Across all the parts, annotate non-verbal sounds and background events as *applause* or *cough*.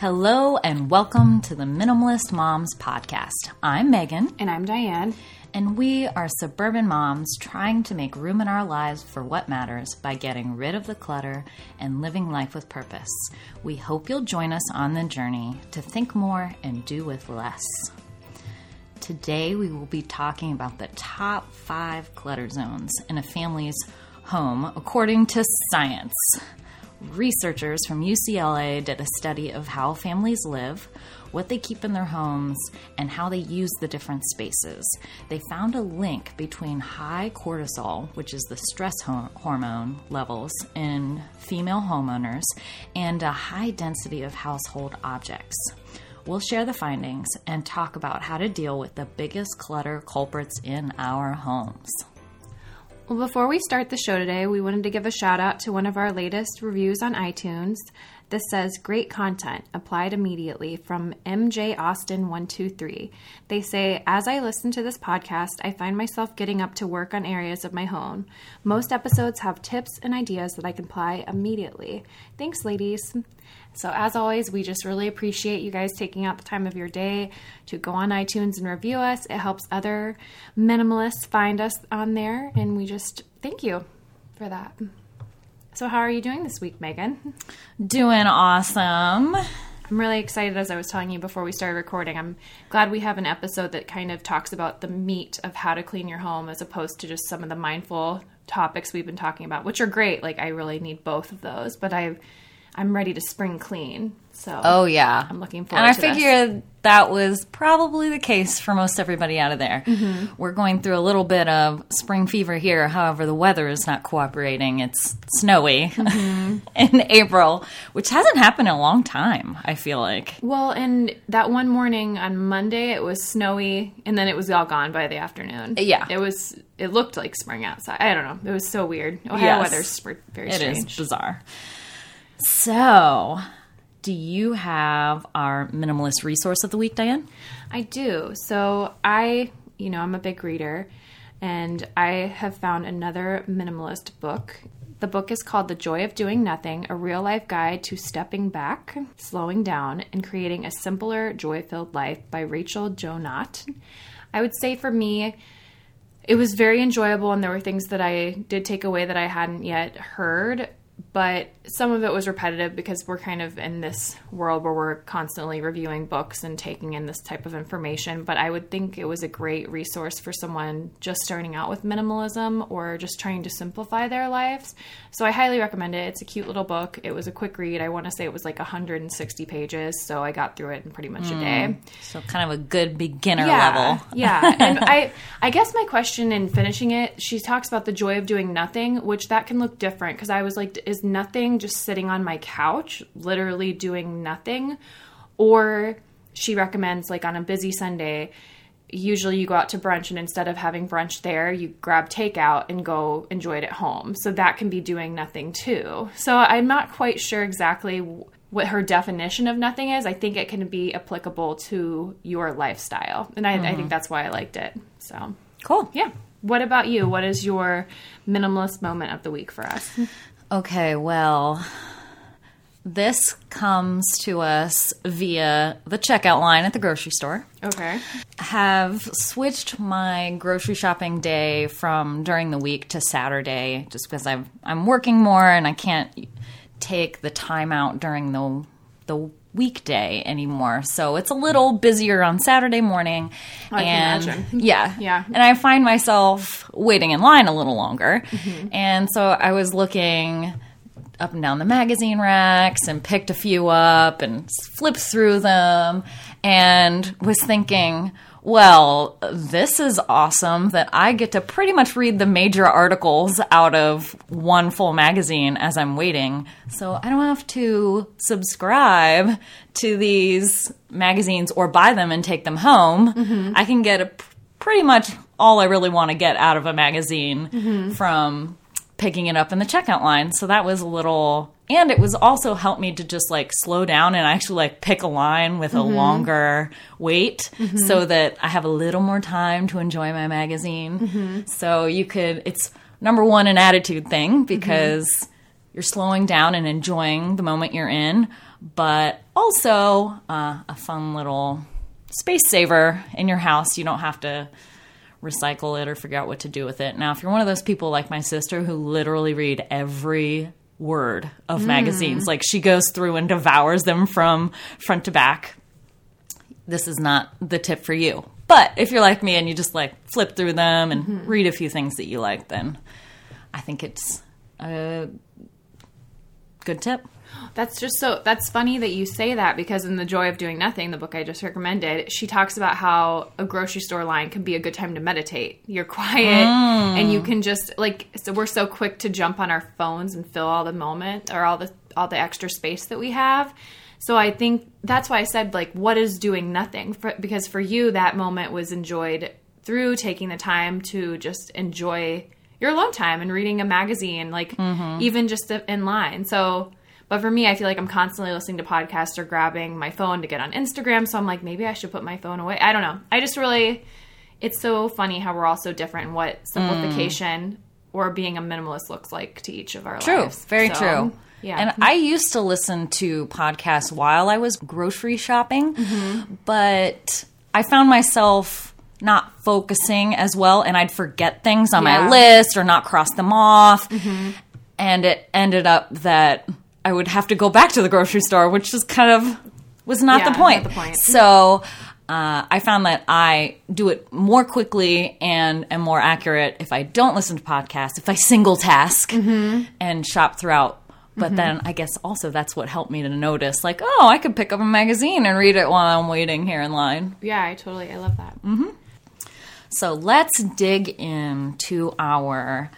Hello and welcome to the Minimalist Moms Podcast. I'm Megan. And I'm Diane. And we are suburban moms trying to make room in our lives for what matters by getting rid of the clutter and living life with purpose. We hope you'll join us on the journey to think more and do with less. Today, we will be talking about the top five clutter zones in a family's home according to science. Researchers from UCLA did a study of how families live, what they keep in their homes, and how they use the different spaces. They found a link between high cortisol, which is the stress ho- hormone levels in female homeowners, and a high density of household objects. We'll share the findings and talk about how to deal with the biggest clutter culprits in our homes. Well, before we start the show today, we wanted to give a shout out to one of our latest reviews on iTunes. This says, Great content, applied immediately from MJ Austin123. They say, As I listen to this podcast, I find myself getting up to work on areas of my home. Most episodes have tips and ideas that I can apply immediately. Thanks, ladies. So, as always, we just really appreciate you guys taking out the time of your day to go on iTunes and review us. It helps other minimalists find us on there, and we just thank you for that. So, how are you doing this week, Megan? Doing awesome. I'm really excited, as I was telling you before we started recording. I'm glad we have an episode that kind of talks about the meat of how to clean your home as opposed to just some of the mindful topics we've been talking about, which are great. Like, I really need both of those, but I I'm ready to spring clean. So Oh yeah, I'm looking forward. and I to this. figured that was probably the case for most everybody out of there. Mm-hmm. We're going through a little bit of spring fever here. However, the weather is not cooperating. It's snowy Mm-hmm. *laughs* in April, which hasn't happened in a long time. I feel like. Well, and that one morning on Monday, it was snowy, and then it was all gone by the afternoon. Yeah. it was. It looked like spring outside. I don't know. It was so weird. Ohio Yes. weather's very It is strange. bizarre. So, do you have our minimalist resource of the week, Diane? I do. So I, you know, I'm a big reader, and I have found another minimalist book. The book is called The Joy of Doing Nothing A Real Life Guide to Stepping Back, Slowing Down, and Creating a Simpler, Joy Filled Life by Rachel Jonat. I would say for me, it was very enjoyable, and there were things that I did take away that I hadn't yet heard. But some of it was repetitive because we're kind of in this world where we're constantly reviewing books and taking in this type of information. But I would think it was a great resource for someone just starting out with minimalism or just trying to simplify their lives. So I highly recommend it. It's a cute little book. It was a quick read. I want to say it was like 160 pages, so I got through it in pretty much a hmm. day So, kind of a good beginner yeah, level. yeah, *laughs* and I I guess my question in finishing it, she talks about the joy of doing nothing, which that can look different because I was like, is nothing just sitting on my couch, literally doing nothing, or she recommends like on a busy Sunday. Usually, you go out to brunch, and instead of having brunch there, you grab takeout and go enjoy it at home. So, that can be doing nothing too. So, I'm not quite sure exactly what her definition of nothing is. I think it can be applicable to your lifestyle. And I, I think mm-hmm. that's why I liked it. So, Cool. yeah. What about you? What is your minimalist moment of the week for us? Okay, well, this comes to us via the checkout line at the grocery store. Okay. Have switched my grocery shopping day from during the week to Saturday just because I've, I'm working more and I can't take the time out during the the weekday anymore. So it's a little busier on Saturday morning. I can and imagine. *laughs* yeah. Yeah. And I find myself waiting in line a little longer. Mm-hmm. And so I was looking up and down the magazine racks and picked a few up and flipped through them and was thinking, well, this is awesome that I get to pretty much read the major articles out of one full magazine as I'm waiting. So I don't have to subscribe to these magazines or buy them and take them home. Mm-hmm. I can get a, pretty much all I really want to get out of a magazine mm-hmm. from picking it up in the checkout line. So that was a little and it was also helped me to just like slow down and actually like pick a line with a mm-hmm. longer wait mm-hmm. so that I have a little more time to enjoy my magazine. Mm-hmm. So you could it's number one an attitude thing because you're slowing down and enjoying the moment you're in, but also uh, a fun little space saver in your house. You don't have to recycle it or figure out what to do with it. Now, if you're one of those people like my sister who literally read every word of mm. magazines, like she goes through and devours them from front to back, this is not the tip for you. But if you're like me and you just like flip through them and mm-hmm. read a few things that you like, then I think it's a good tip. That's just so that's funny that you say that because in The Joy of Doing Nothing, the book I just recommended, she talks about how a grocery store line can be a good time to meditate. You're quiet mm. and you can just like so we're so quick to jump on our phones and fill all the moment or all the all the extra space that we have. So I think that's why I said like what is doing nothing for, because for you that moment was enjoyed through taking the time to just enjoy your alone time and reading a magazine like mm-hmm. even just in line. So but for me, I feel like I'm constantly listening to podcasts or grabbing my phone to get on Instagram. So I'm like, maybe I should put my phone away. I don't know. I just really, it's so funny how we're all so different and what simplification or being a minimalist looks like to each of our True, lives. very So, true. Yeah. And I used to listen to podcasts while I was grocery shopping, Mm-hmm. but I found myself not focusing as well and I'd forget things on my Yeah. Mm-hmm. list or not cross them off. And it ended up that I would have to go back to the grocery store, which is kind of was not Yeah, the point. not the point. So uh, I found that I do it more quickly and am more accurate if I don't listen to podcasts, if I single task Mm-hmm. and shop throughout. But then I guess also that's what helped me to notice, like, oh, I could pick up a magazine and read it while I'm waiting here in line. yeah, I totally, I love that. So let's dig into our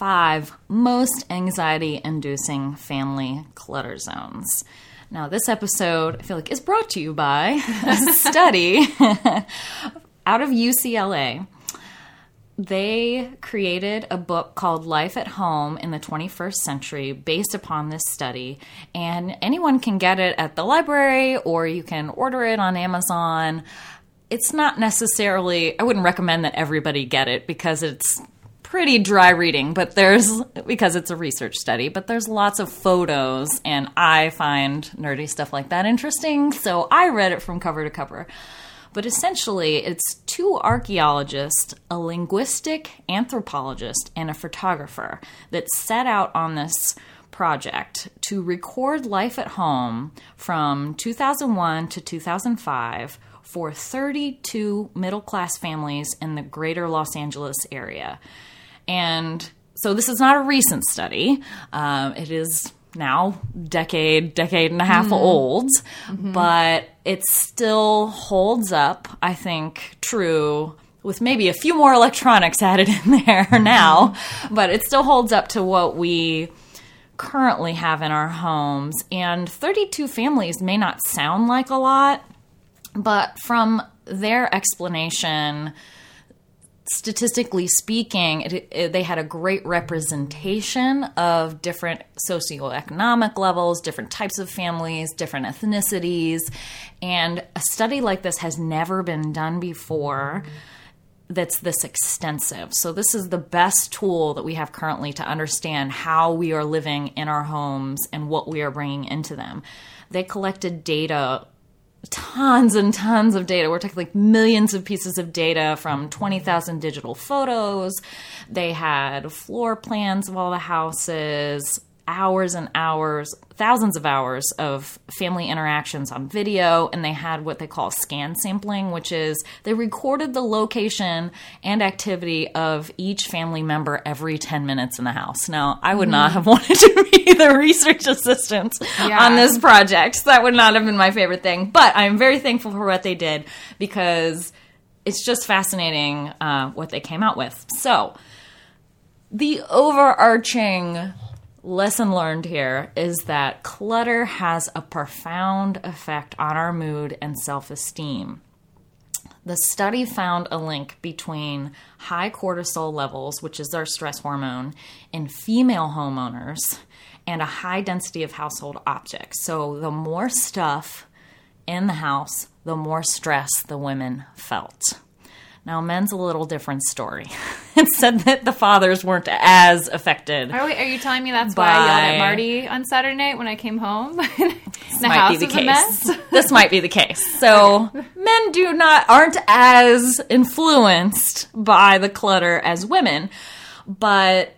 five most anxiety inducing family clutter zones. Now, this episode, I feel like, is brought to you by a *laughs* study *laughs* out of UCLA. They created a book called Life at Home in the 21st Century based upon this study. And anyone can get it at the library or you can order it on Amazon. It's not necessarily, I wouldn't recommend that everybody get it because it's pretty dry reading, but there's, because it's a research study, but there's lots of photos and I find nerdy stuff like that interesting. So I read it from cover to cover. But essentially, it's two archaeologists, a linguistic anthropologist, and a photographer that set out on this project to record life at home from 2001 to 2005 for 32 middle class families in the greater Los Angeles area. And so this is not a recent study. Um, it is now decade, decade and a half mm-hmm. old, mm-hmm. but it still holds up, I think, true with maybe a few more electronics *laughs* added in there mm-hmm. now, but it still holds up to what we currently have in our homes. And 32 families may not sound like a lot, but from their explanation, statistically speaking, it, it, they had a great representation of different socioeconomic levels, different types of families, different ethnicities. And a study like this has never been done before that's this extensive. So, this is the best tool that we have currently to understand how we are living in our homes and what we are bringing into them. They collected data tons and tons of data. We're talking like millions of pieces of data from 20,000 digital photos. They had floor plans of all the houses, hours and hours, thousands of hours of family interactions on video. And they had what they call scan sampling, which is they recorded the location and activity of each family member every 10 minutes in the house. Now, I would not have *laughs* wanted to be the research assistant Yeah. on this project. That would not have been my favorite thing. But I'm very thankful for what they did because it's just fascinating uh, what they came out with. So, the overarching lesson learned here is that clutter has a profound effect on our mood and self esteem. The study found a link between high cortisol levels, which is our stress hormone, in female homeowners and a high density of household objects. So, the more stuff in the house, the more stress the women felt. Now, men's a little different story. *laughs* it said that the fathers weren't as affected. Are, we, are you telling me that's why I yelled at Marty on Saturday night when I came home? *laughs* the might house be the was a case. mess. *laughs* this might be the case. So men do not aren't as influenced by the clutter as women, but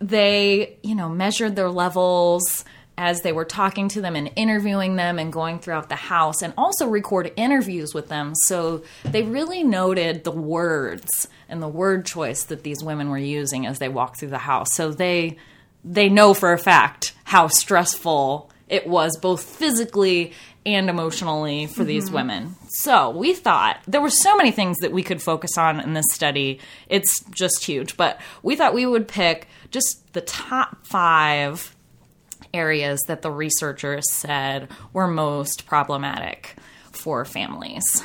they, you know, measured their levels as they were talking to them and interviewing them and going throughout the house and also record interviews with them. So they really noted the words and the word choice that these women were using as they walked through the house. So they they know for a fact how stressful it was both physically and emotionally for these mm-hmm. women. So we thought there were so many things that we could focus on in this study. It's just huge, but we thought we would pick just the top five areas that the researchers said were most problematic for families.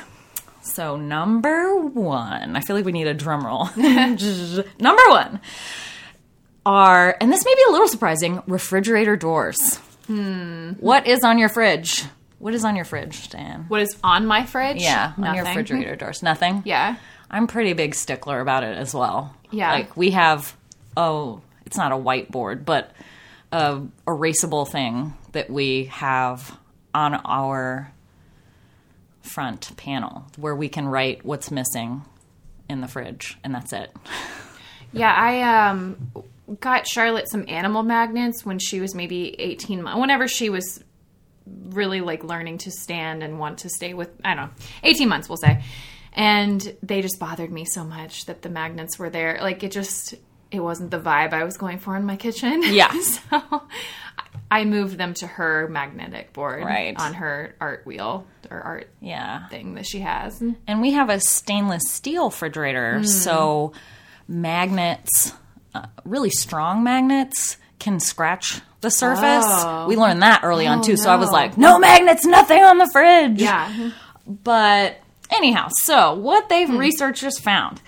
So number one, I feel like we need a drum roll. *laughs* number one are, and this may be a little surprising, refrigerator doors. Hmm. What is on your fridge? What is on your fridge, Dan? What is on my fridge? Yeah, on your refrigerator doors. Nothing? Yeah. I'm pretty big stickler about it as well. Yeah. Like we have oh, it's not a whiteboard, but a erasable thing that we have on our front panel where we can write what's missing in the fridge and that's it. *laughs* Yeah, I um got Charlotte some animal magnets when she was maybe 18 months. Whenever she was really like learning to stand and want to stay with I don't know, 18 months we'll say. And they just bothered me so much that the magnets were there. Like it just it wasn't the vibe I was going for in my kitchen. *laughs* Yeah. so I moved them to her magnetic board Right. on her art wheel or art Yeah. thing that she has. And we have a stainless steel refrigerator, so magnets, uh, really strong magnets, can scratch the surface. Oh. We learned that early on Oh, too, so I was like, no magnets, nothing on the fridge. Yeah. But anyhow, so what they've researchers found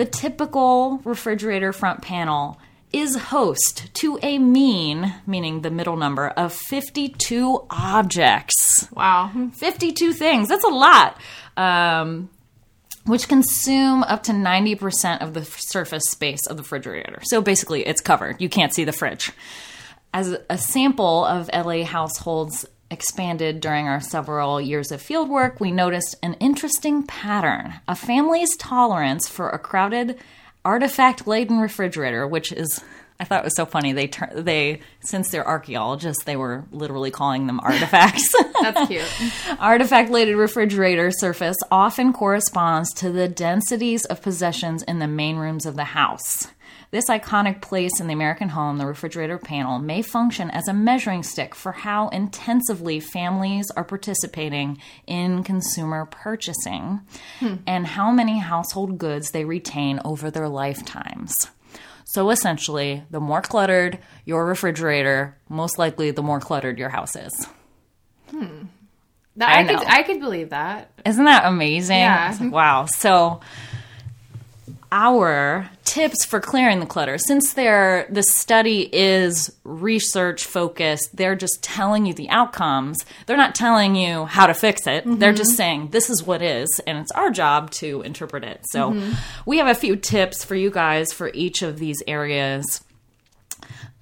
the typical refrigerator front panel is host to a mean, meaning the middle number, of 52 objects. Wow. 52 things. That's a lot. Um, which consume up to 90% of the surface space of the refrigerator. So basically, it's covered. You can't see the fridge. As a sample of LA households expanded during our several years of fieldwork, we noticed an interesting pattern. A family's tolerance for a crowded, artifact laden refrigerator, which is. I thought it was so funny. They tur- they since they're archaeologists, they were literally calling them *laughs* artifacts. That's cute. *laughs* Artifact laden refrigerator surface often corresponds to the densities of possessions in the main rooms of the house. This iconic place in the American home, the refrigerator panel, may function as a measuring stick for how intensively families are participating in consumer purchasing and how many household goods they retain over their lifetimes. So essentially, the more cluttered your refrigerator, most likely the more cluttered your house is. Hmm. That, I I, could. I could believe that. Isn't that amazing? Yeah. Like, wow. So our tips for clearing the clutter, since they're the study is research focused, they're just telling you the outcomes. They're not telling you how to fix it. They're just saying this is what is, and it's our job to interpret it. So we have a few tips for you guys for each of these areas.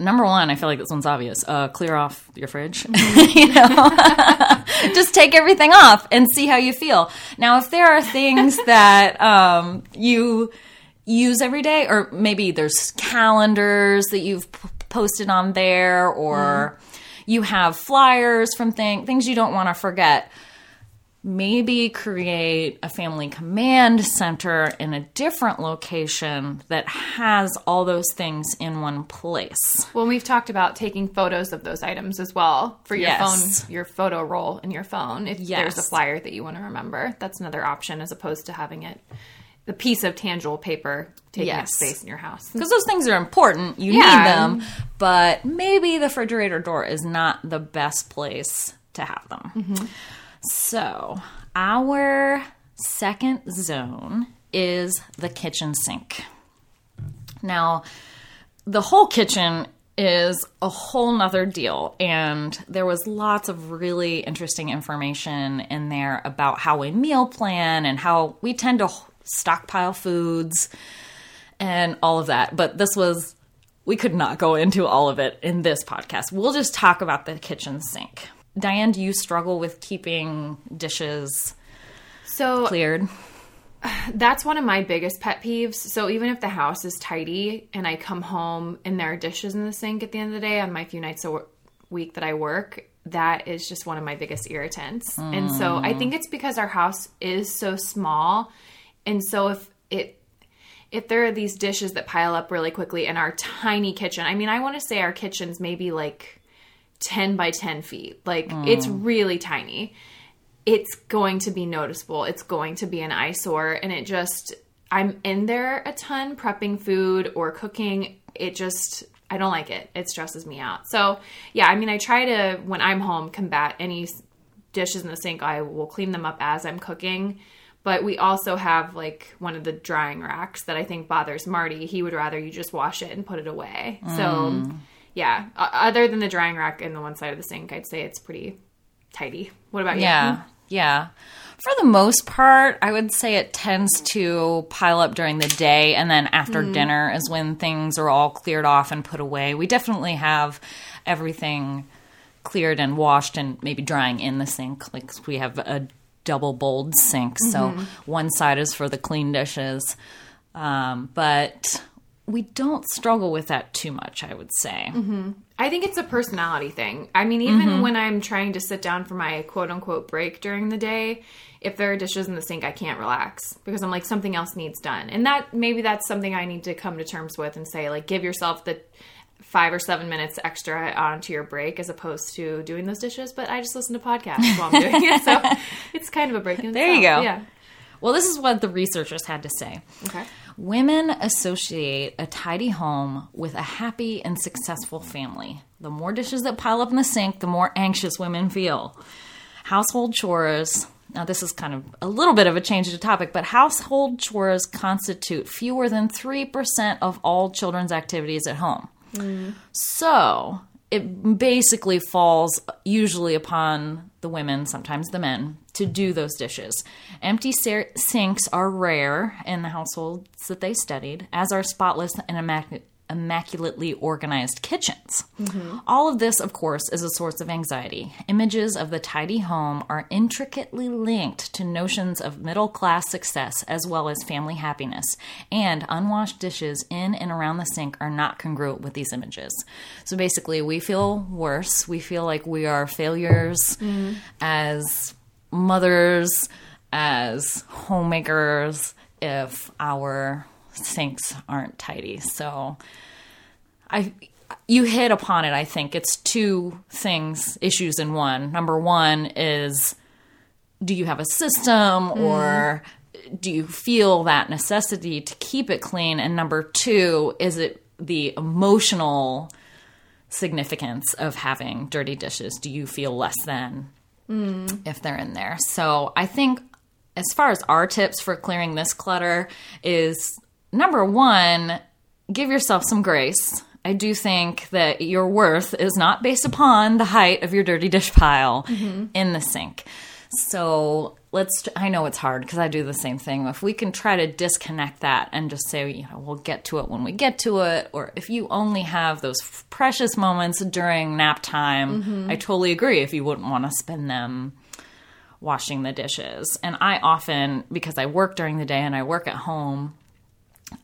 Number one, I feel like this one's obvious. Uh, clear off your fridge. *laughs* you know, *laughs* just take everything off and see how you feel. Now, if there are things *laughs* that um, you use every day, or maybe there's calendars that you've p- posted on there, or mm-hmm. you have flyers from thing, things you don't want to forget, maybe create a family command center in a different location that has all those things in one place. Well, we've talked about taking photos of those items as well for your Yes. phone, your photo roll in your phone. If there's a flyer that you want to remember, that's another option as opposed to having it the piece of tangible paper taking Yes. up space in your house. Because those things are important, you Yeah. need them, but maybe the refrigerator door is not the best place to have them. Mm-hmm. So, our second zone is the kitchen sink. Now, the whole kitchen is a whole nother deal and there was lots of really interesting information in there about how we meal plan and how we tend to stockpile foods and all of that. But this was, we could not go into all of it in this podcast. We'll just talk about the kitchen sink. Diane, do you struggle with keeping dishes So cleared? that's one of my biggest pet peeves. So even if the house is tidy and I come home and there are dishes in the sink at the end of the day on my few nights a week that I work, that is just one of my biggest irritants. And so I think mm. it's because our house is so small. And so if it if there are these dishes that pile up really quickly in our tiny kitchen, I mean, I want to say our kitchen's maybe like 10 by 10 feet. Like it's mm. really tiny it's going to be noticeable. It's going to be an eyesore. And it just, I'm in there a ton prepping food or cooking. It just, I don't like it. It stresses me out. So, yeah, I mean, I try to, when I'm home, combat any dishes in the sink. I will clean them up as I'm cooking. But we also have like one of the drying racks that I think bothers Marty. He would rather you just wash it and put it away. So, yeah, other than the drying rack and the one side of the sink, I'd say it's pretty tidy. What about you? Yeah, yeah. For the most part, I would say it tends to pile up during the day, and then after mm-hmm. dinner is when things are all cleared off and put away. We definitely have everything cleared and washed and maybe drying in the sink. Like we have a double bowled sink, so mm-hmm. one side is for the clean dishes. Um, but we don't struggle with that too much, I would say. Mm-hmm. I think it's a personality thing. I mean, even mm-hmm. when I'm trying to sit down for my quote unquote break during the day, if there are dishes in the sink, I can't relax because I'm like, something else needs done. And that maybe that's something I need to come to terms with and say, like, give yourself the five or seven minutes extra onto your break as opposed to doing those dishes. But I just listen to podcasts while I'm doing it. So *laughs* it's kind of a break in There you go. Yeah. Well, this is what the researchers had to say. Okay. Women associate a tidy home with a happy and successful family. The more dishes that pile up in the sink, the more anxious women feel. Household chores. Now, this is kind of a little bit of a change of topic, but household chores constitute fewer than 3% of all children's activities at home. So, it basically falls usually upon the women, sometimes the men, to do those dishes. Empty sinks are rare in the households that they studied, as are spotless and immac- immaculately organized kitchens. Mm-hmm. All of this, of course, is a source of anxiety. Images of the tidy home are intricately linked to notions of middle class success as well as family happiness, and unwashed dishes in and around the sink are not congruent with these images. So basically, we feel worse. We feel like we are failures mm-hmm. as mothers, as homemakers, if our sinks aren't tidy. So I you hit upon it, I think. It's two things, issues in one. Number one is do you have a system mm-hmm. or do you feel that necessity to keep it clean? And number two, is it the emotional significance of having dirty dishes? Do you feel less than mm. if they're in there? So I think as far as our tips for clearing this clutter is number one, give yourself some grace. I do think that your worth is not based upon the height of your dirty dish pile mm-hmm. in the sink. So let's, I know it's hard because I do the same thing. If we can try to disconnect that and just say, you know, we'll get to it when we get to it, or if you only have those precious moments during nap time, mm-hmm. I totally agree if you wouldn't want to spend them washing the dishes. And I often, because I work during the day and I work at home,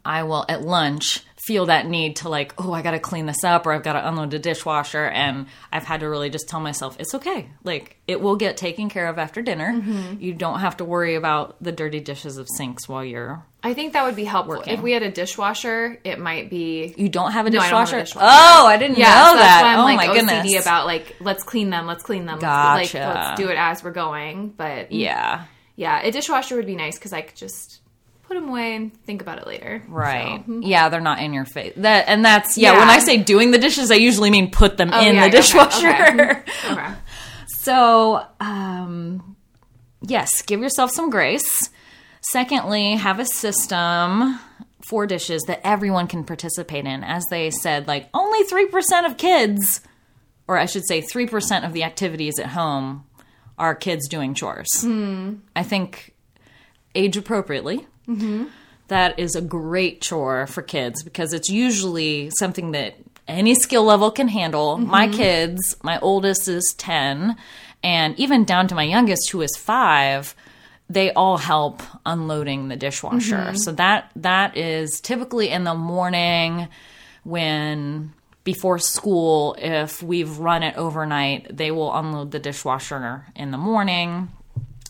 I will at lunch feel that need to like, oh, I got to clean this up or I've got to unload the dishwasher. And I've had to really just tell myself, it's okay. Like, it will get taken care of after dinner. Mm-hmm. You don't have to worry about the dirty dishes of sinks while you're. I think that would be helpful. Working. If we had a dishwasher, it might be You don't have a No, I have a dishwasher? dishwasher. Oh, I didn't Yeah, know so that. I'm oh like my OCD goodness. about like let's clean them, let's clean them, Gotcha. let's, like let's do it as we're going. But yeah. yeah, a dishwasher would be nice because I could just put them away and think about it later. Right. So, mm-hmm. Yeah, they're not in your face. That and that's yeah, Yeah. when I say doing the dishes, I usually mean put them Oh, in yeah, the dishwasher. okay. Mm-hmm. *laughs* okay. So, um, yes, give yourself some grace. Secondly, have a system for dishes that everyone can participate in. As they said, like only 3% of kids, or I should say 3% of the activities at home are kids doing chores. Hmm. I think age appropriately. Mm-hmm. That is a great chore for kids because it's usually something that any skill level can handle. Mm-hmm. My kids, my oldest is 10, and even down to my youngest, who is five, they all help unloading the dishwasher. Mm-hmm. So that that is typically in the morning when before school if we've run it overnight they will unload the dishwasher in the morning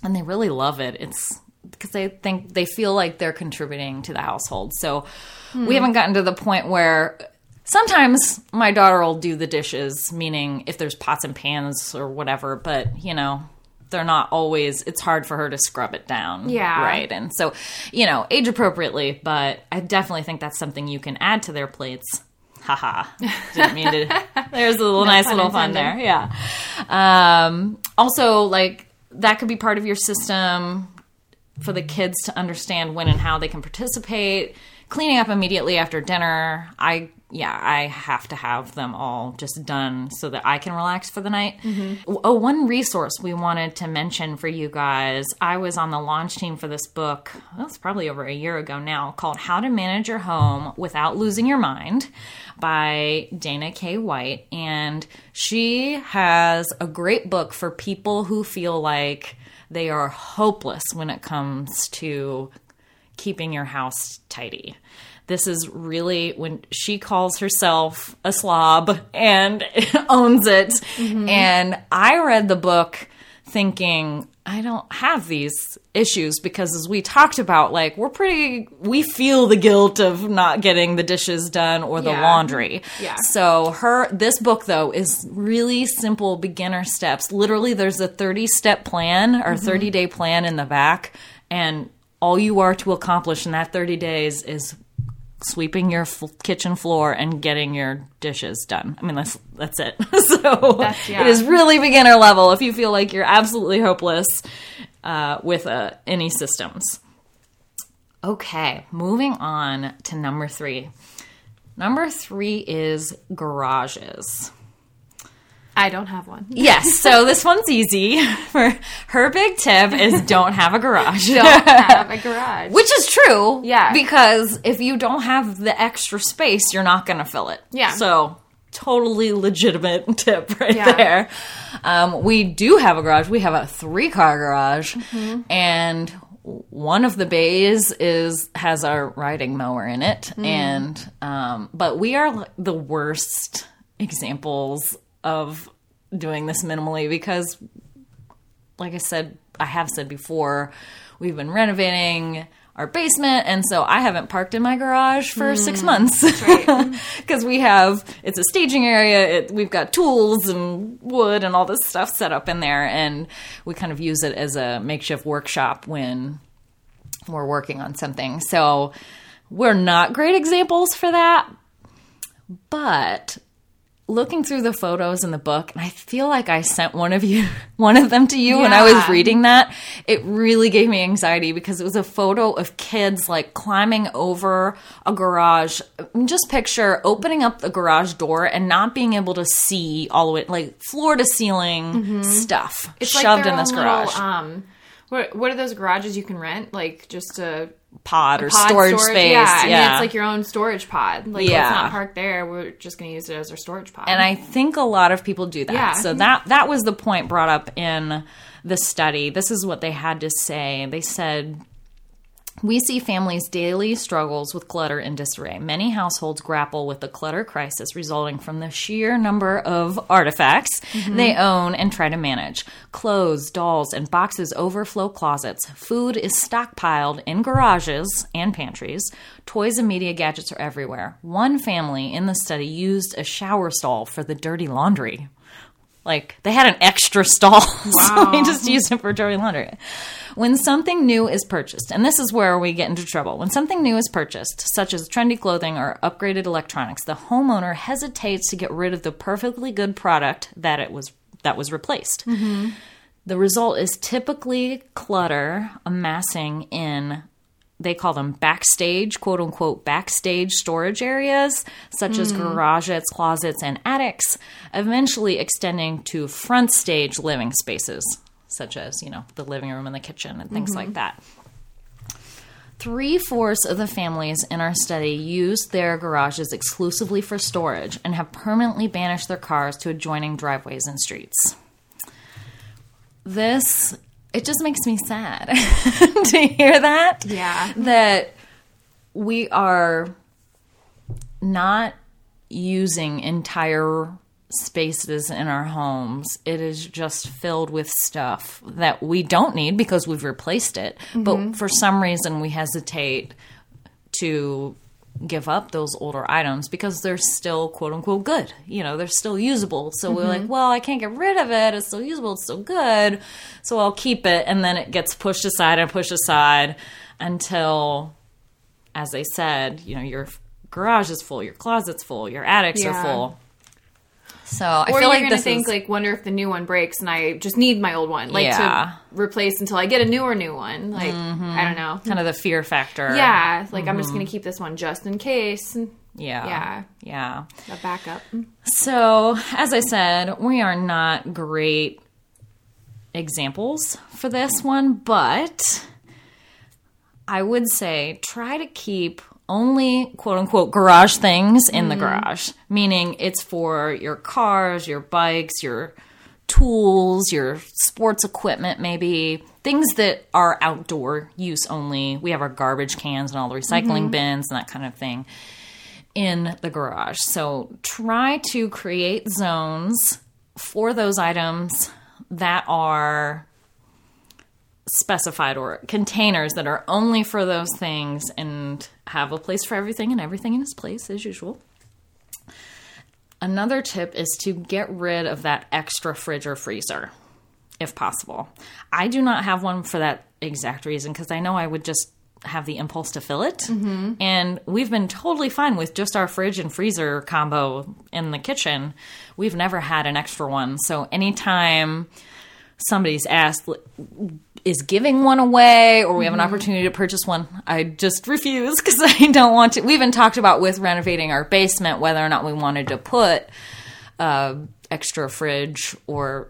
and they really love it it's because they think they feel like they're contributing to the household. So we haven't gotten to the point where sometimes my daughter will do the dishes meaning if there's pots and pans or whatever but you know they're not always it's hard for her to scrub it down. Yeah. right. And so you know age appropriately but i definitely think that's something you can add to their plates. Haha didn't mean to *laughs* there's a little nice pun little fun there. Yeah. Um also like that could be part of your system for the kids to understand when and how they can participate cleaning up immediately after dinner i yeah i have to have them all just done so that i can relax for the night mm-hmm. oh one resource we wanted to mention for you guys i was on the launch team for this book that's probably over a year ago now called how to manage your home without losing your mind by Dana K. White. And she has a great book for people who feel like they are hopeless when it comes to keeping your house tidy. This is really when she calls herself a slob and *laughs* owns it. Mm-hmm. And I read the book thinking, I don't have these issues because as we talked about, like, we're pretty, we feel the guilt of not getting the dishes done or the Yeah. laundry. Yeah. So her, this book though is really simple beginner steps. Literally, there's a 30 step plan or mm-hmm. 30 day plan in the back. And all you are to accomplish in that 30 days is sweeping your f- kitchen floor and getting your dishes done. I mean, that's that's it. *laughs* so That's- yeah. it is really beginner level. If you feel like you're absolutely hopeless uh, with uh, any systems. Okay, moving on to number three. Number three is garages. I don't have one. *laughs* Yes, so this one's easy. *laughs* Her big tip is *laughs* don't have a garage. Don't have a garage. Which is true. Yeah. Because if you don't have the extra space, you're not going to fill it. Yeah. So, totally legitimate tip right Yeah. there. Um, we do have a garage. We have a three car garage. Mm-hmm. And one of the bays is has our riding mower in it Mm. and um, but we are the worst examples of doing this minimally because like I said, I have said before, we've been renovating our basement, and so I haven't parked in my garage for hmm. six months because *laughs* we have it's a staging area. It, we've got tools and wood and all this stuff set up in there, and we kind of use it as a makeshift workshop when we're working on something. So we're not great examples for that, but looking through the photos in the book and i feel like i sent one of you *laughs* one of them to you when i was reading that it really gave me anxiety because it was a photo of kids like climbing over a garage just picture opening up the garage door and not being able to see all the way like floor to ceiling stuff Mm-hmm. It's shoved like in this garage Little, um, what what are those garages you can rent? Like just a pod or pod storage, space Yeah, yeah, and it's like your own storage pod. Like Yeah. let's not park there. We're just going to use it as our storage pod. And I think a lot of people do that. Yeah. So that that was the point brought up in the study. This is what they had to say. They said we see families' daily struggles with clutter and disarray. Many households grapple with the clutter crisis resulting from the sheer number of artifacts mm-hmm. they own and try to manage. Clothes, dolls, and boxes overflow closets. Food is stockpiled in garages and pantries. Toys and media gadgets are everywhere. One family in the study used a shower stall for the dirty laundry. Like they had an extra stall, *laughs* so we just used it for dirty laundry. When something new is purchased, and this is where we get into trouble. When something new is purchased, such as trendy clothing or upgraded electronics, the homeowner hesitates to get rid of the perfectly good product that it was that was replaced. Mm-hmm. The result is typically clutter amassing in they call them backstage, quote unquote, backstage storage areas, such as mm. garages, closets, and attics, eventually extending to front stage living spaces, such as, you know, the living room and the kitchen and things like mm-hmm. that. Three fourths of the families in our study used their garages exclusively for storage and have permanently banished their cars to adjoining driveways and streets. This, it just makes me sad *laughs* to hear that. Yeah. That we are not using entire spaces in our homes. It is just filled with stuff that we don't need because we've replaced it. But mm-hmm. for some reason, we hesitate to give up those older items because they're still quote unquote good. You know, they're still usable. So we're like, mm-hmm. well, I can't get rid of it. It's still usable. It's still good. So I'll keep it. And then it gets pushed aside and pushed aside until, as I said, you know, your garage is full, your closet's full, your attics Yeah. are full. So I Or feel you're like gonna this think is, like, wonder if the new one breaks and I just need my old one, like Yeah. to replace until I get a newer new one. Like mm-hmm. I don't know. kind of the fear factor. Yeah, like I'm just mm-hmm. gonna keep this one just in case. Yeah. Yeah. Yeah. A backup. So, as I said, we are not great examples for this one, but I would say try to keep only quote unquote garage things in the mm-hmm. garage, meaning it's for your cars, your bikes, your tools, your sports equipment, maybe things that are outdoor use only. We have our garbage cans and all the recycling mm-hmm. bins and that kind of thing in the garage. So try to create zones for those items that are specified or containers that are only for those things and have a place for everything and everything in its place as usual. Another tip is to get rid of that extra fridge or freezer if possible. I do not have one for that exact reason because I know I would just have the impulse to fill it. Mm-hmm. And we've been totally fine with just our fridge and freezer combo in the kitchen. We've never had an extra one. So anytime somebody's asked, is giving one away or we have an opportunity to purchase one, I just refuse *laughs* because I don't want to. We even talked about with renovating our basement whether or not we wanted to put uh, extra fridge or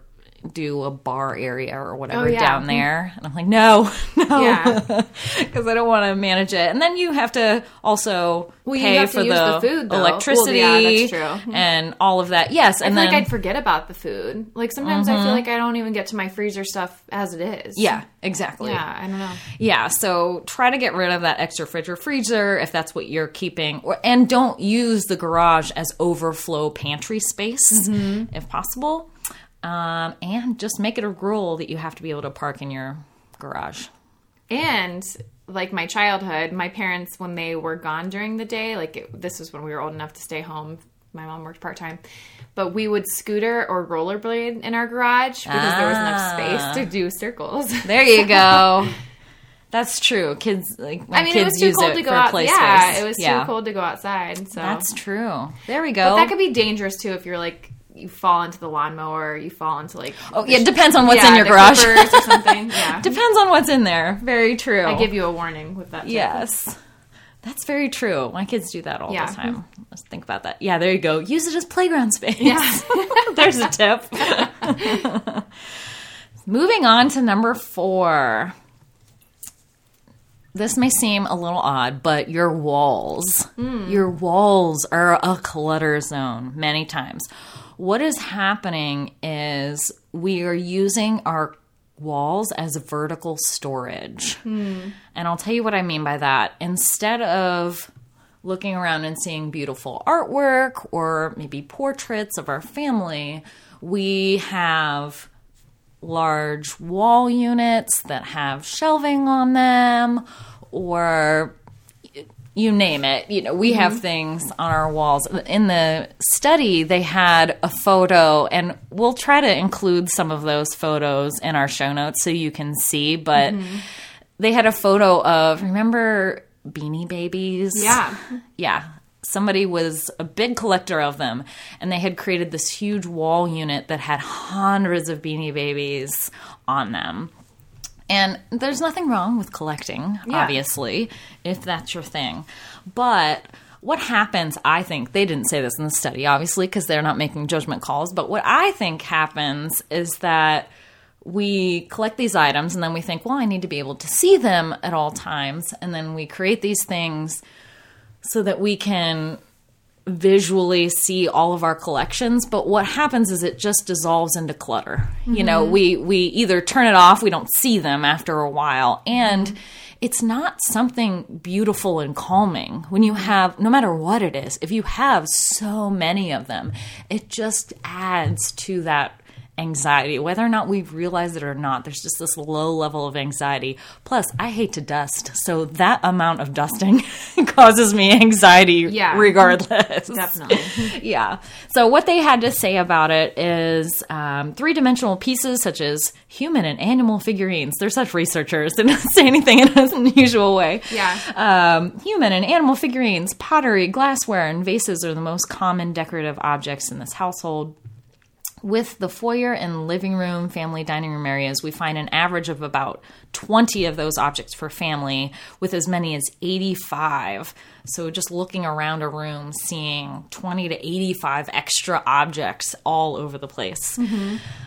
do a bar area or whatever Oh, yeah. down there. And I'm like, no, *laughs* no, Yeah. *laughs* because I don't want to manage it. And then you have to also Well, pay for use the, the food, though. Well, electricity yeah, that's true. Mm-hmm. and all of that. Yes, I and feel then like I'd forget about the food. Like sometimes I feel mm-hmm. like I don't even get to my freezer stuff as it is. yeah, exactly. Yeah, I don't know. Yeah, so try to get rid of that extra fridge or freezer if that's what you're keeping, or and don't use the garage as overflow pantry space mm-hmm. if possible. Um, and just make it a rule that you have to be able to park in your garage. And like my childhood, my parents when they were gone during the day, like it, this was when we were old enough to stay home. My mom worked part time, but we would scooter or rollerblade in our garage because there was enough space to do circles. *laughs* There you go. That's true. Kids like my I mean, kids it was too cold to go for out. Yeah, space. it was Yeah. too cold to go outside. So That's true. There we go. But that could be dangerous too if you're like you fall into the lawnmower, you fall into like oh, yeah, it depends on what's yeah, in your garage. or something. *laughs* Yeah, depends on what's in there. Very true. I give you a warning with that. Yes. That's very true. My kids do that all Yeah. the time. Let's think about that. Yeah, there you go. Use it as playground space. Yeah. *laughs* There's a tip. *laughs* Moving on to number four. This may seem a little odd, but your walls, your walls are a clutter zone many times. What is happening is we are using our walls as vertical storage. And I'll tell you what I mean by that. Instead of looking around and seeing beautiful artwork or maybe portraits of our family, we have large wall units that have shelving on them or you name it. You know we have mm-hmm. things on our walls. In the study they had a photo and we'll try to include some of those photos in our show notes so you can see but mm-hmm. they had a photo of remember beanie babies? Yeah. yeah somebody was a big collector of them and they had created this huge wall unit that had hundreds of beanie babies on them and there's nothing wrong with collecting Yeah. obviously if that's your thing but what happens i think they didn't say this in the study obviously because they're not making judgment calls but what i think happens is that we collect these items and then we think, well, I need to be able to see them at all times. And then we create these things so that we can visually see all of our collections but what happens is it just dissolves into clutter. You mm-hmm. know we we either turn it off we don't see them after a while and it's not something beautiful and calming when you have no matter what it is if you have so many of them it just adds to that anxiety whether or not we realize it or not there's just this low level of anxiety. Plus i hate to dust so that amount of dusting *laughs* causes me anxiety Yeah. regardless. Definitely. *laughs* yeah. So what they had to say about it is um, three-dimensional pieces such as human and animal figurines. They're such researchers. *laughs* They don't say anything in an unusual way. Yeah. um, human and animal figurines pottery glassware and vases are the most common decorative objects in this household with the foyer and living room, family dining room areas, we find an average of about 20 of those objects per family, with as many as 85. So, just looking around a room, seeing 20 to 85 extra objects all over the place.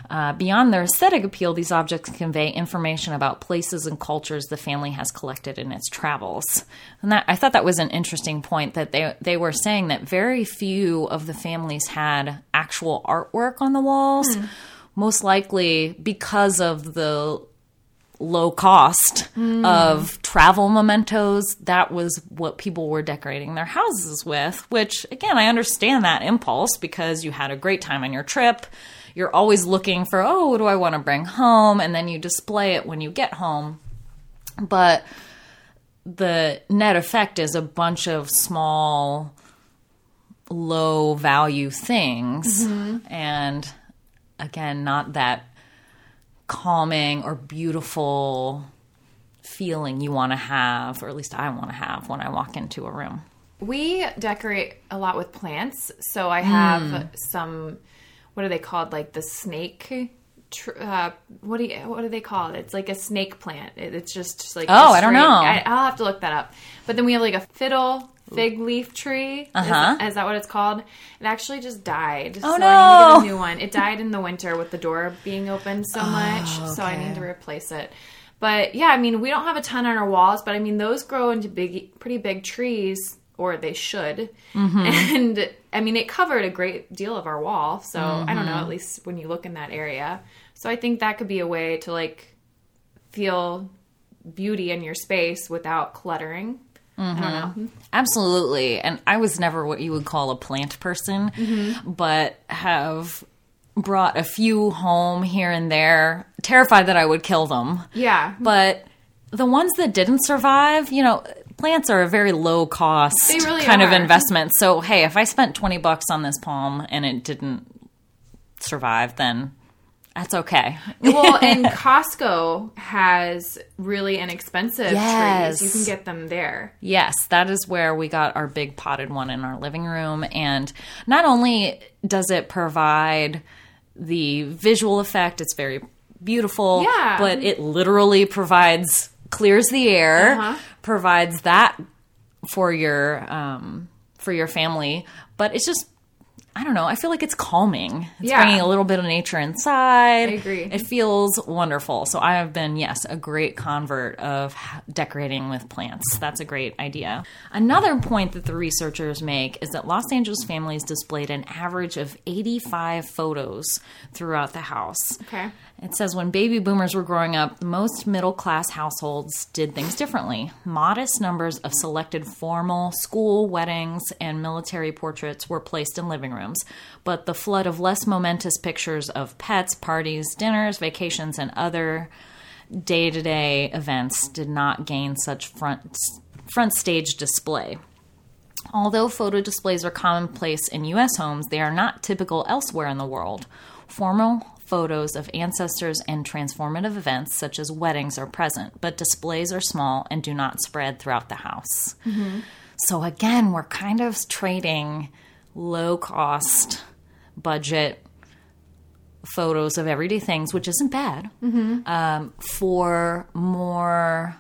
Uh, beyond their aesthetic appeal, these objects convey information about places and cultures the family has collected in its travels. And that, I thought that was an interesting point that they they were saying that very few of the families had actual artwork on the walls, hmm. most likely because of the low cost hmm. of travel mementos. That was what people were decorating their houses with, which again, I understand that impulse because you had a great time on your trip. You're always looking for, oh, what do I want to bring home? And then you display it when you get home. But the net effect is a bunch of small, low value things. And again, not that calming or beautiful feeling you want to have, or at least I want to have when I walk into a room. We decorate a lot with plants. So I have Hmm. some, what are they called? Like the snake. Tr- uh, what do you, what do they call it? It's like a snake plant. It, it's just, just like Oh, I don't know. I, I'll have to look that up. But then we have like a fiddle fig leaf tree. Uh-huh. Is, is that what it's called? It actually just died. Oh, so I need to no. get a new one. It died in the winter with the door being open so much. So I need to replace it. But yeah, I mean, we don't have a ton on our walls, but I mean, those grow into big, pretty big trees, or they should. Mm-hmm. *laughs* And I mean, it covered a great deal of our wall. So I don't know, mm-hmm. at least when you look in that area. So I think that could be a way to like feel beauty in your space without cluttering. I don't mm-hmm. know. Absolutely. And I was never what you would call a plant person, but have brought a few home here and there, terrified that I would kill them. Yeah. But the ones that didn't survive, you know, plants are a very low cost really kind of investment. So, hey, if I spent 20 bucks on this palm and it didn't survive, then that's okay. well, *laughs* and Costco has really inexpensive Yes. trees. You can get them there. Yes, that is where we got our big potted one in our living room. And not only does it provide the visual effect, it's very beautiful, Yeah. but it literally provides, clears the air, Uh-huh. provides that for your, um, for your family. But it's just, I don't know. I feel like it's calming. It's Yeah. bringing a little bit of nature inside. I agree. It feels wonderful. So I have been, yes, a great convert of decorating with plants. That's a great idea. Another point that the researchers make is that Los Angeles families displayed an average of 85 photos throughout the house. Okay. It says when baby boomers were growing up, most middle class households did things differently. Modest numbers of selected formal school, weddings, and military portraits were placed in living rooms, but the flood of less momentous pictures of pets, parties, dinners, vacations, and other day to day events did not gain such front, front stage display. Although photo displays are commonplace in U.S. homes, they are not typical elsewhere in the world. Formal photos of ancestors and transformative events, such as weddings, are present, but displays are small and do not spread throughout the house. Mm-hmm. So, again, we're kind of trading low cost, budget photos of everyday things, which isn't bad, um, for more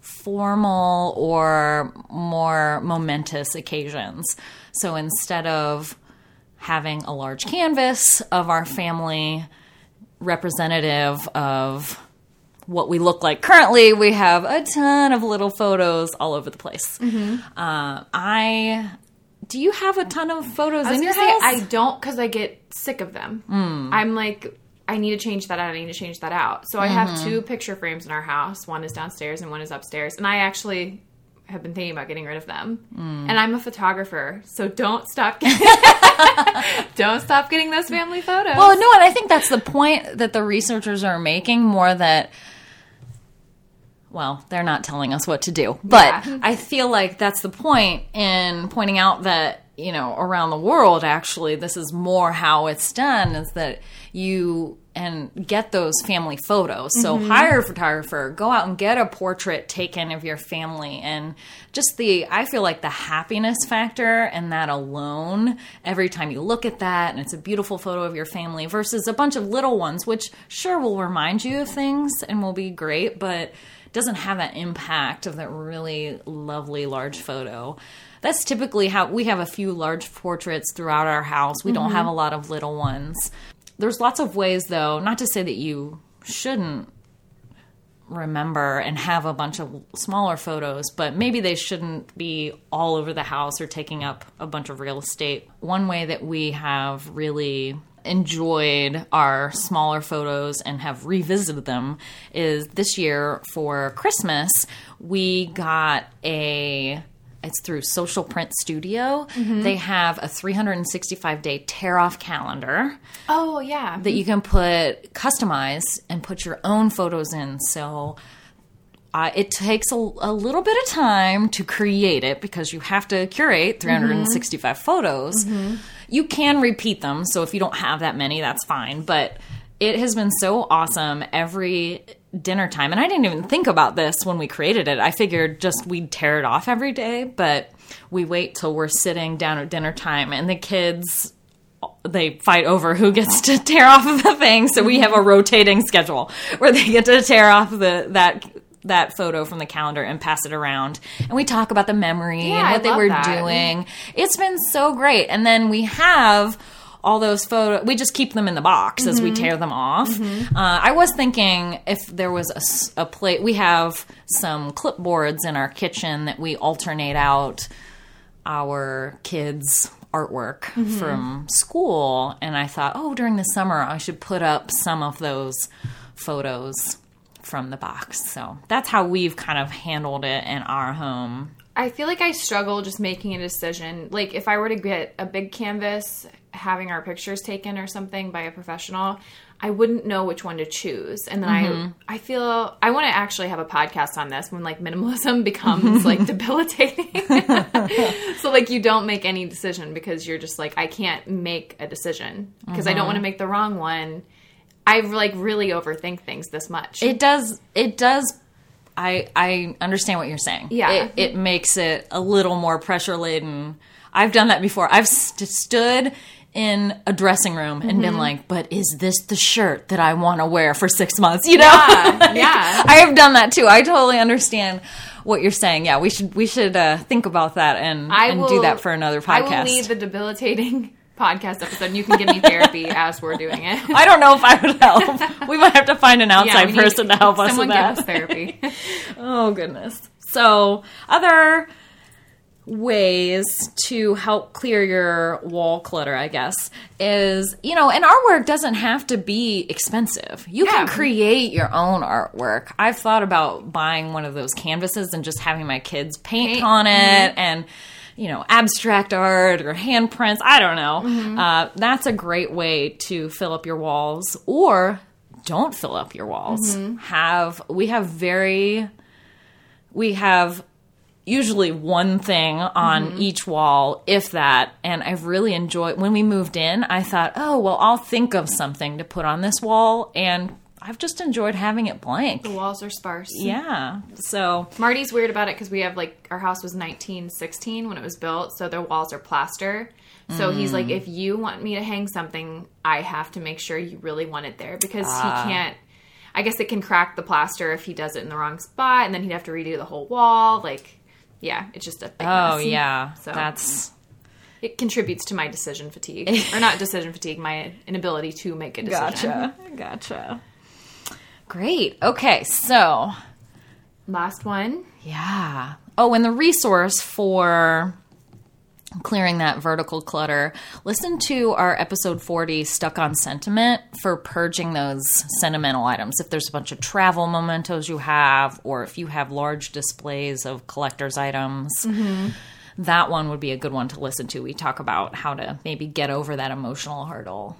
formal or more momentous occasions. So instead of having a large canvas of our family representative of what we look like currently. We have a ton of little photos all over the place. Mm-hmm. Uh, I do you have a ton of photos I was in your gonna say house? I don't because I get sick of them. Hmm. I'm like, I need to change that out. I need to change that out. So I have Mm-hmm. two picture frames in our house. One is downstairs and one is upstairs. And I actually have been thinking about getting rid of them. Hmm. And I'm a photographer, so don't stop. *laughs* getting *laughs* don't stop getting those family photos. Well, no, and I think that's the point that the researchers are making more that well, they're not telling us what to do. But Yeah. I feel like that's the point in pointing out that, you know, around the world actually this is more how it's done is that you and get those family photos. So mm-hmm. hire a photographer, go out and get a portrait taken of your family and just the I feel like the happiness factor and that alone every time you look at that and it's a beautiful photo of your family versus a bunch of little ones which sure will remind you of things and will be great, but doesn't have that impact of that really lovely large photo. That's typically how we have a few large portraits throughout our house. We don't mm-hmm. have a lot of little ones. There's lots of ways, though, not to say that you shouldn't remember and have a bunch of smaller photos, but maybe they shouldn't be all over the house or taking up a bunch of real estate. One way that we have really enjoyed our smaller photos and have revisited them is this year for Christmas, we got a it's through Social Print Studio. They have a 365 day tear off calendar oh yeah, that you can put customize and put your own photos in. So uh, it takes a, a little bit of time to create it because you have to curate 365 photos. You can repeat them, so if you don't have that many, that's fine. But it has been so awesome every dinner time. And I didn't even think about this when we created it. I figured just we'd tear it off every day, but we wait till we're sitting down at dinner time and the kids they fight over who gets to *laughs* tear off the thing. So we have a rotating schedule where they get to tear off the that that photo from the calendar and pass it around. And we talk about the memory Yeah, and I what they were that. doing. It's been so great. And then we have all those photos we just keep them in the box as Mm-hmm. we tear them off uh, i was thinking if there was a plate we have some clipboards in our kitchen that we alternate out our kids artwork Mm-hmm. from school and i thought oh during the summer i should put up some of those photos from the box so that's how we've kind of handled it in our home I feel like I struggle just making a decision. Like if I were to get a big canvas, having our pictures taken or something by a professional, I wouldn't know which one to choose. And then I mm-hmm. I feel I want to actually have a podcast on this when like minimalism *laughs* becomes like *laughs* debilitating. *laughs* so like you don't make any decision because you're just like I can't make a decision because I don't mm-hmm. want to make the wrong one. I like really overthink things this much. it does it does i i understand what you're saying Yeah. it, it makes it a little more pressure laden i've done that before i've st- stood in a dressing room and Mm-hmm. been like but is this the shirt that i want to wear for six months you know Yeah, *laughs* yeah. i have done that too i totally understand what you're saying yeah we should we should uh, think about that and, I and will do that for another podcast. I will lead the debilitating podcast episode. and You can give me therapy *laughs* as we're doing it. I don't know if I would help. *laughs* We might have to find an outside need- person to help us with give that. us therapy. *laughs* Oh goodness. So other ways to help clear your wall clutter, I guess, is you know, and artwork doesn't have to be expensive. You can create your own artwork. I've thought about buying one of those canvases and just having my kids paint, Paint. on it mm-hmm. and you know, abstract art or handprints. I don't know. Mm-hmm. Uh, that's a great way to fill up your walls, or don't fill up your walls. Mm-hmm. Have we have very we have usually one thing on mm-hmm. each wall, if that. And I've really enjoyed when we moved in, I thought, oh, well, I'll think of something to put on this wall. And I've just enjoyed having it blank. the walls are sparse. Yeah. So, Marty's weird about it because we have like our house was 1916 when it was built, so their walls are plaster. So he's like, mm. if you want me to hang something, I have to make sure you really want it there because he ah. can't. I guess it can crack the plaster if he does it in the wrong spot, and then he'd have to redo the whole wall. Like, yeah, it's just a big oh, mess. yeah. So That's. it contributes to my decision fatigue, or not decision fatigue, my inability to make a decision. *laughs* Gotcha. Gotcha. Great. Okay, so Last one. yeah. Oh, and the resource for clearing that vertical clutter, listen to our episode 40 Stuck on Sentiment for purging those sentimental items. If there's a bunch of travel mementos you have, or if you have large displays of collector's items. Mm-hmm. That one would be a good one to listen to. We talk about how to maybe get over that emotional hurdle.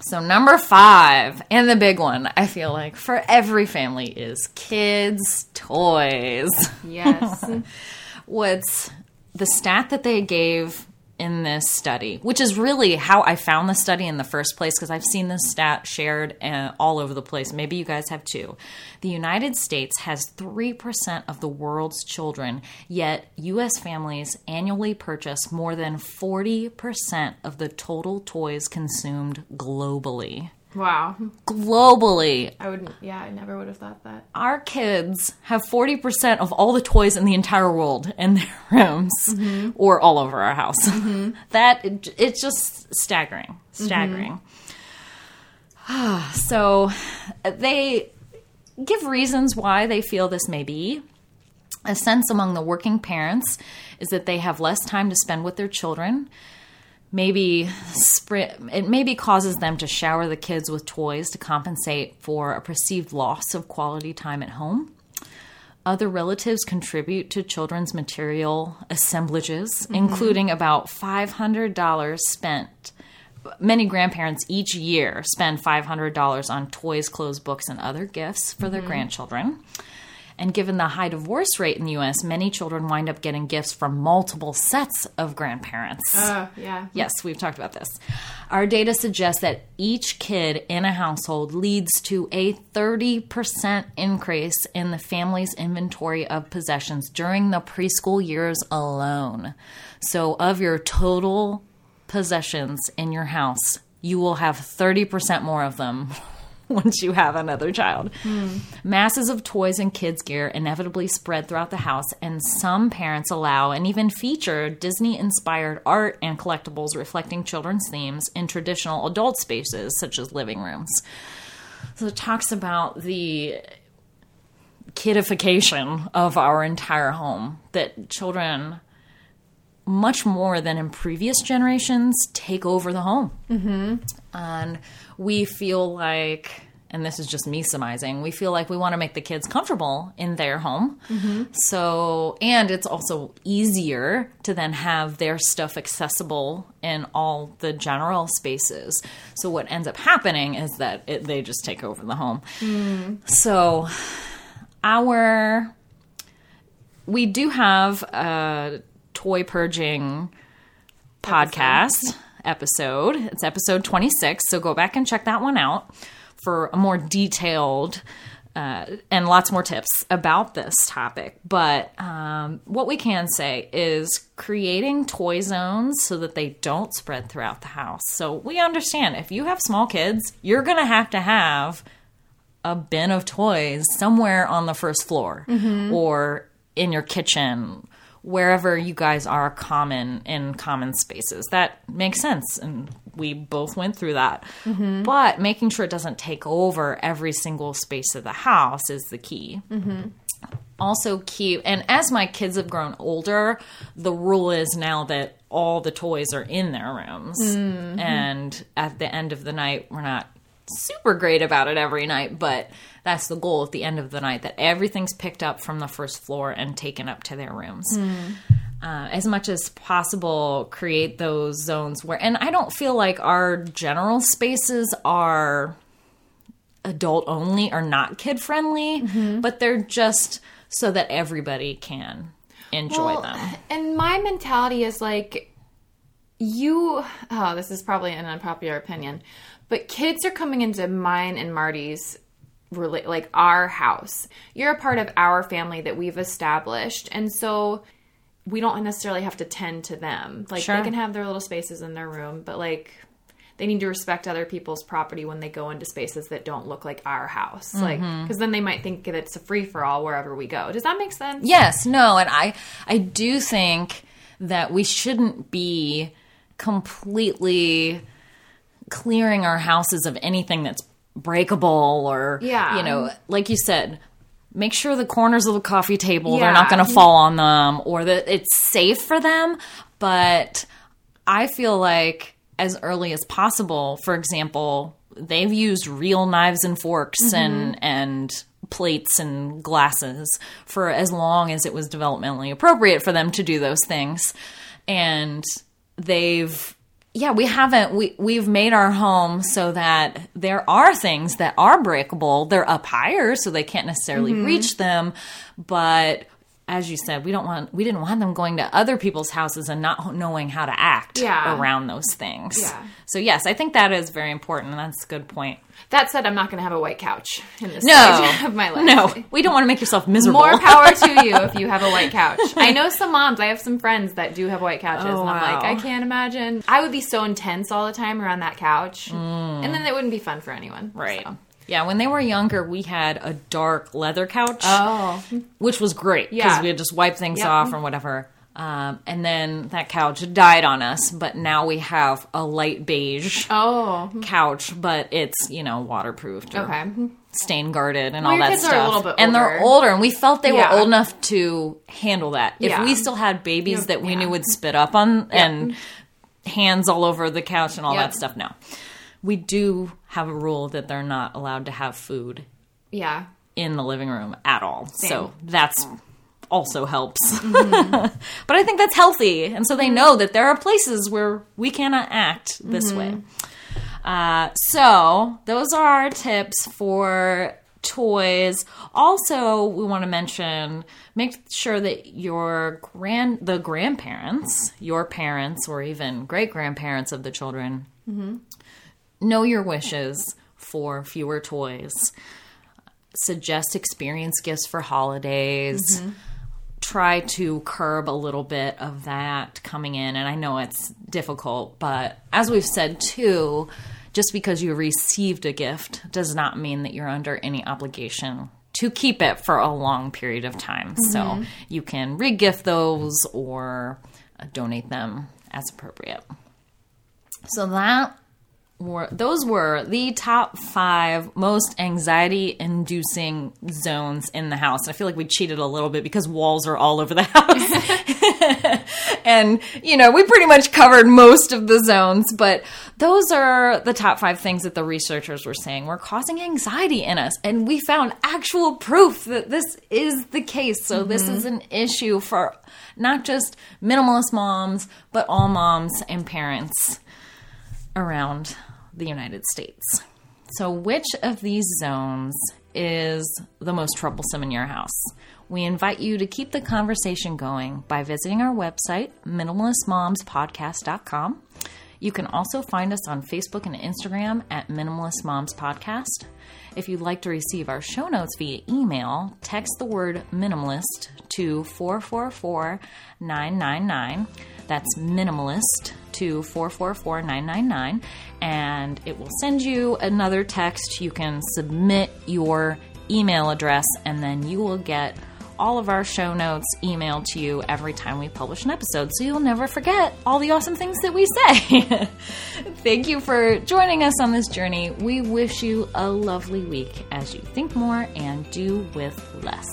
So, number five, and the big one, I feel like for every family is kids' toys. Yes. *laughs* What's the stat that they gave in this study, which is really how I found the study in the first place, because I've seen this stat shared uh, all over the place. Maybe you guys have too. The United States has 3% of the world's children, yet U.S. families annually purchase more than 40% of the total toys consumed globally. Wow. Globally, I would. Yeah, I never would have thought that. our kids have 40% of all the toys in the entire world in their *laughs* rooms mm-hmm. or all over our house. Mm-hmm. *laughs* that it- it's just staggering, mm-hmm. staggering. *sighs* so they give reasons why they feel this may be. A sense among the working parents is that they have less time to spend with their children. Maybe it maybe causes them to shower the kids with toys to compensate for a perceived loss of quality time at home. Other relatives contribute to children's material assemblages, mm-hmm. including about $500 spent. Many grandparents each year spend $500 on toys, clothes, books, and other gifts for their mm-hmm. grandchildren. And given the high divorce rate in the US, many children wind up getting gifts from multiple sets of grandparents. Oh, yeah. Yes, we've talked about this. Our data suggests that each kid in a household leads to a 30% increase in the family's inventory of possessions during the preschool years alone. So, of your total possessions in your house, you will have 30% more of them *laughs* *laughs* once you have another child. Masses of toys and kids' gear inevitably spread throughout the house, and some parents allow and even feature Disney inspired art and collectibles reflecting children's themes in traditional adult spaces, such as living rooms. So it talks about the kidification of our entire home, that children much more than in previous generations take over the home. Mm-hmm. And we feel like, and this is just me surmising, we feel like we want to make the kids comfortable in their home. Mm-hmm. So, and it's also easier to then have their stuff accessible in all the general spaces. So, what ends up happening is that it, they just take over the home. Mm. So, our we do have a toy purging podcast episode. It's episode 26, so go back and check that one out for a more detailed uh, and lots more tips about this topic. But um, what we can say is creating toy zones so that they don't spread throughout the house. So we understand if you have small kids, you're going to have to have a bin of toys somewhere on the first floor or in your kitchen wherever you guys are common in common spaces. That makes sense and we both went through that. Mm-hmm. But making sure it doesn't take over every single space of the house is the key. Mm-hmm. Also keep and as my kids have grown older the rule is now that all the toys are in their rooms. Mm-hmm. And at the end of the night we're not super great about it every night but that's the goal at the end of the night that everything's picked up from the first floor and taken up to their rooms. Uh, as much as possible create those zones where and i don't feel like our general spaces are adult only or not kid friendly but they're just so that everybody can enjoy Well, them. And my mentality is like, you. Oh, this is probably an unpopular opinion, but kids are coming into mine and Marty's. Like our house, you're a part of our family that we've established, and so we don't necessarily have to tend to them. Like Sure. they can have their little spaces in their room, but like they need to respect other people's property when they go into spaces that don't look like our house. Like mm-hmm. because then they might think that it's a free for all wherever we go. Does that make sense? Yes, no, and I I do think that we shouldn't be completely clearing our houses of anything that's breakable or Yeah. you know like you said make sure the corners of the coffee table they're not going to fall on them or that it's safe for them. But i feel like as early as possible for example they've used real knives and forks mm-hmm. and and plates and glasses for as long as it was developmentally appropriate for them to do those things. And they've yeah we haven't we we've made our home so that there are things that are breakable. They're up higher so they can't necessarily mm-hmm. reach them. But as you said we don't want we didn't want them going to other people's houses and not knowing how to act Yeah. around those things Yeah. so yes i think that is very important and that's a good point That said, I'm not going to have a white couch in this no stage *laughs* of my life. no we don't want to make yourself miserable More power to *laughs* you if you have a white couch. I know some moms. I have some friends that do have white couches, Oh, and I'm like. I can't imagine. I would be so intense all the time around that couch, and then it wouldn't be fun for anyone. Mm. right so. Yeah when they were younger we had a dark leather couch Oh, which was great because Yeah. we had just wipe things off or whatever. Um, and then that couch died on us, but now we have a light beige oh, couch, but it's you know waterproofed, okay. stain guarded, and Well, all that stuff. a little bit and they're older. and we felt they Yeah. were old enough to handle that. If Yeah. we still had babies You- that we yeah. knew would spit up on and hands all over the couch and all that stuff, no. We do have a rule that they're not allowed to have food Yeah, in the living room at all. So that's also helps. Mm-hmm. *laughs* but I think that's healthy. And so they mm-hmm. know that there are places where we cannot act this mm-hmm. way. Uh, so those are our tips for toys. Also, we want to mention make sure that your grand the grandparents, your parents or even great grandparents of the children know your wishes for fewer toys suggest experience gifts for holidays. Mm-hmm. Try to curb a little bit of that coming in. And I know it's difficult, but as we've said too, just because you received a gift does not mean that you're under any obligation to keep it for a long period of time. So mm-hmm. you can regift those or donate them as appropriate. So that were those were the top five most anxiety inducing zones in the house. I feel like we cheated a little bit because walls are all over the *laughs* house. *laughs* and, you know, we pretty much covered most of the zones, but those are the top five things that the researchers were saying were causing anxiety in us. And we found actual proof that this is the case. So this mm-hmm. is an issue for not just minimalist moms, but all moms and parents around the United States. So, which of these zones is the most troublesome in your house? We invite you to keep the conversation going by visiting our website, minimalistmomspodcast.com. You can also find us on Facebook and Instagram at Minimalist Moms Podcast. If you'd like to receive our show notes via email, text the word minimalist to 444 999. That's minimalist to 444999 And it will send you another text. You can submit your email address, and then you will get all of our show notes emailed to you every time we publish an episode, so you'll never forget all the awesome things that we say. *laughs* Thank you for joining us on this journey. We wish you a lovely week as you think more and do with less.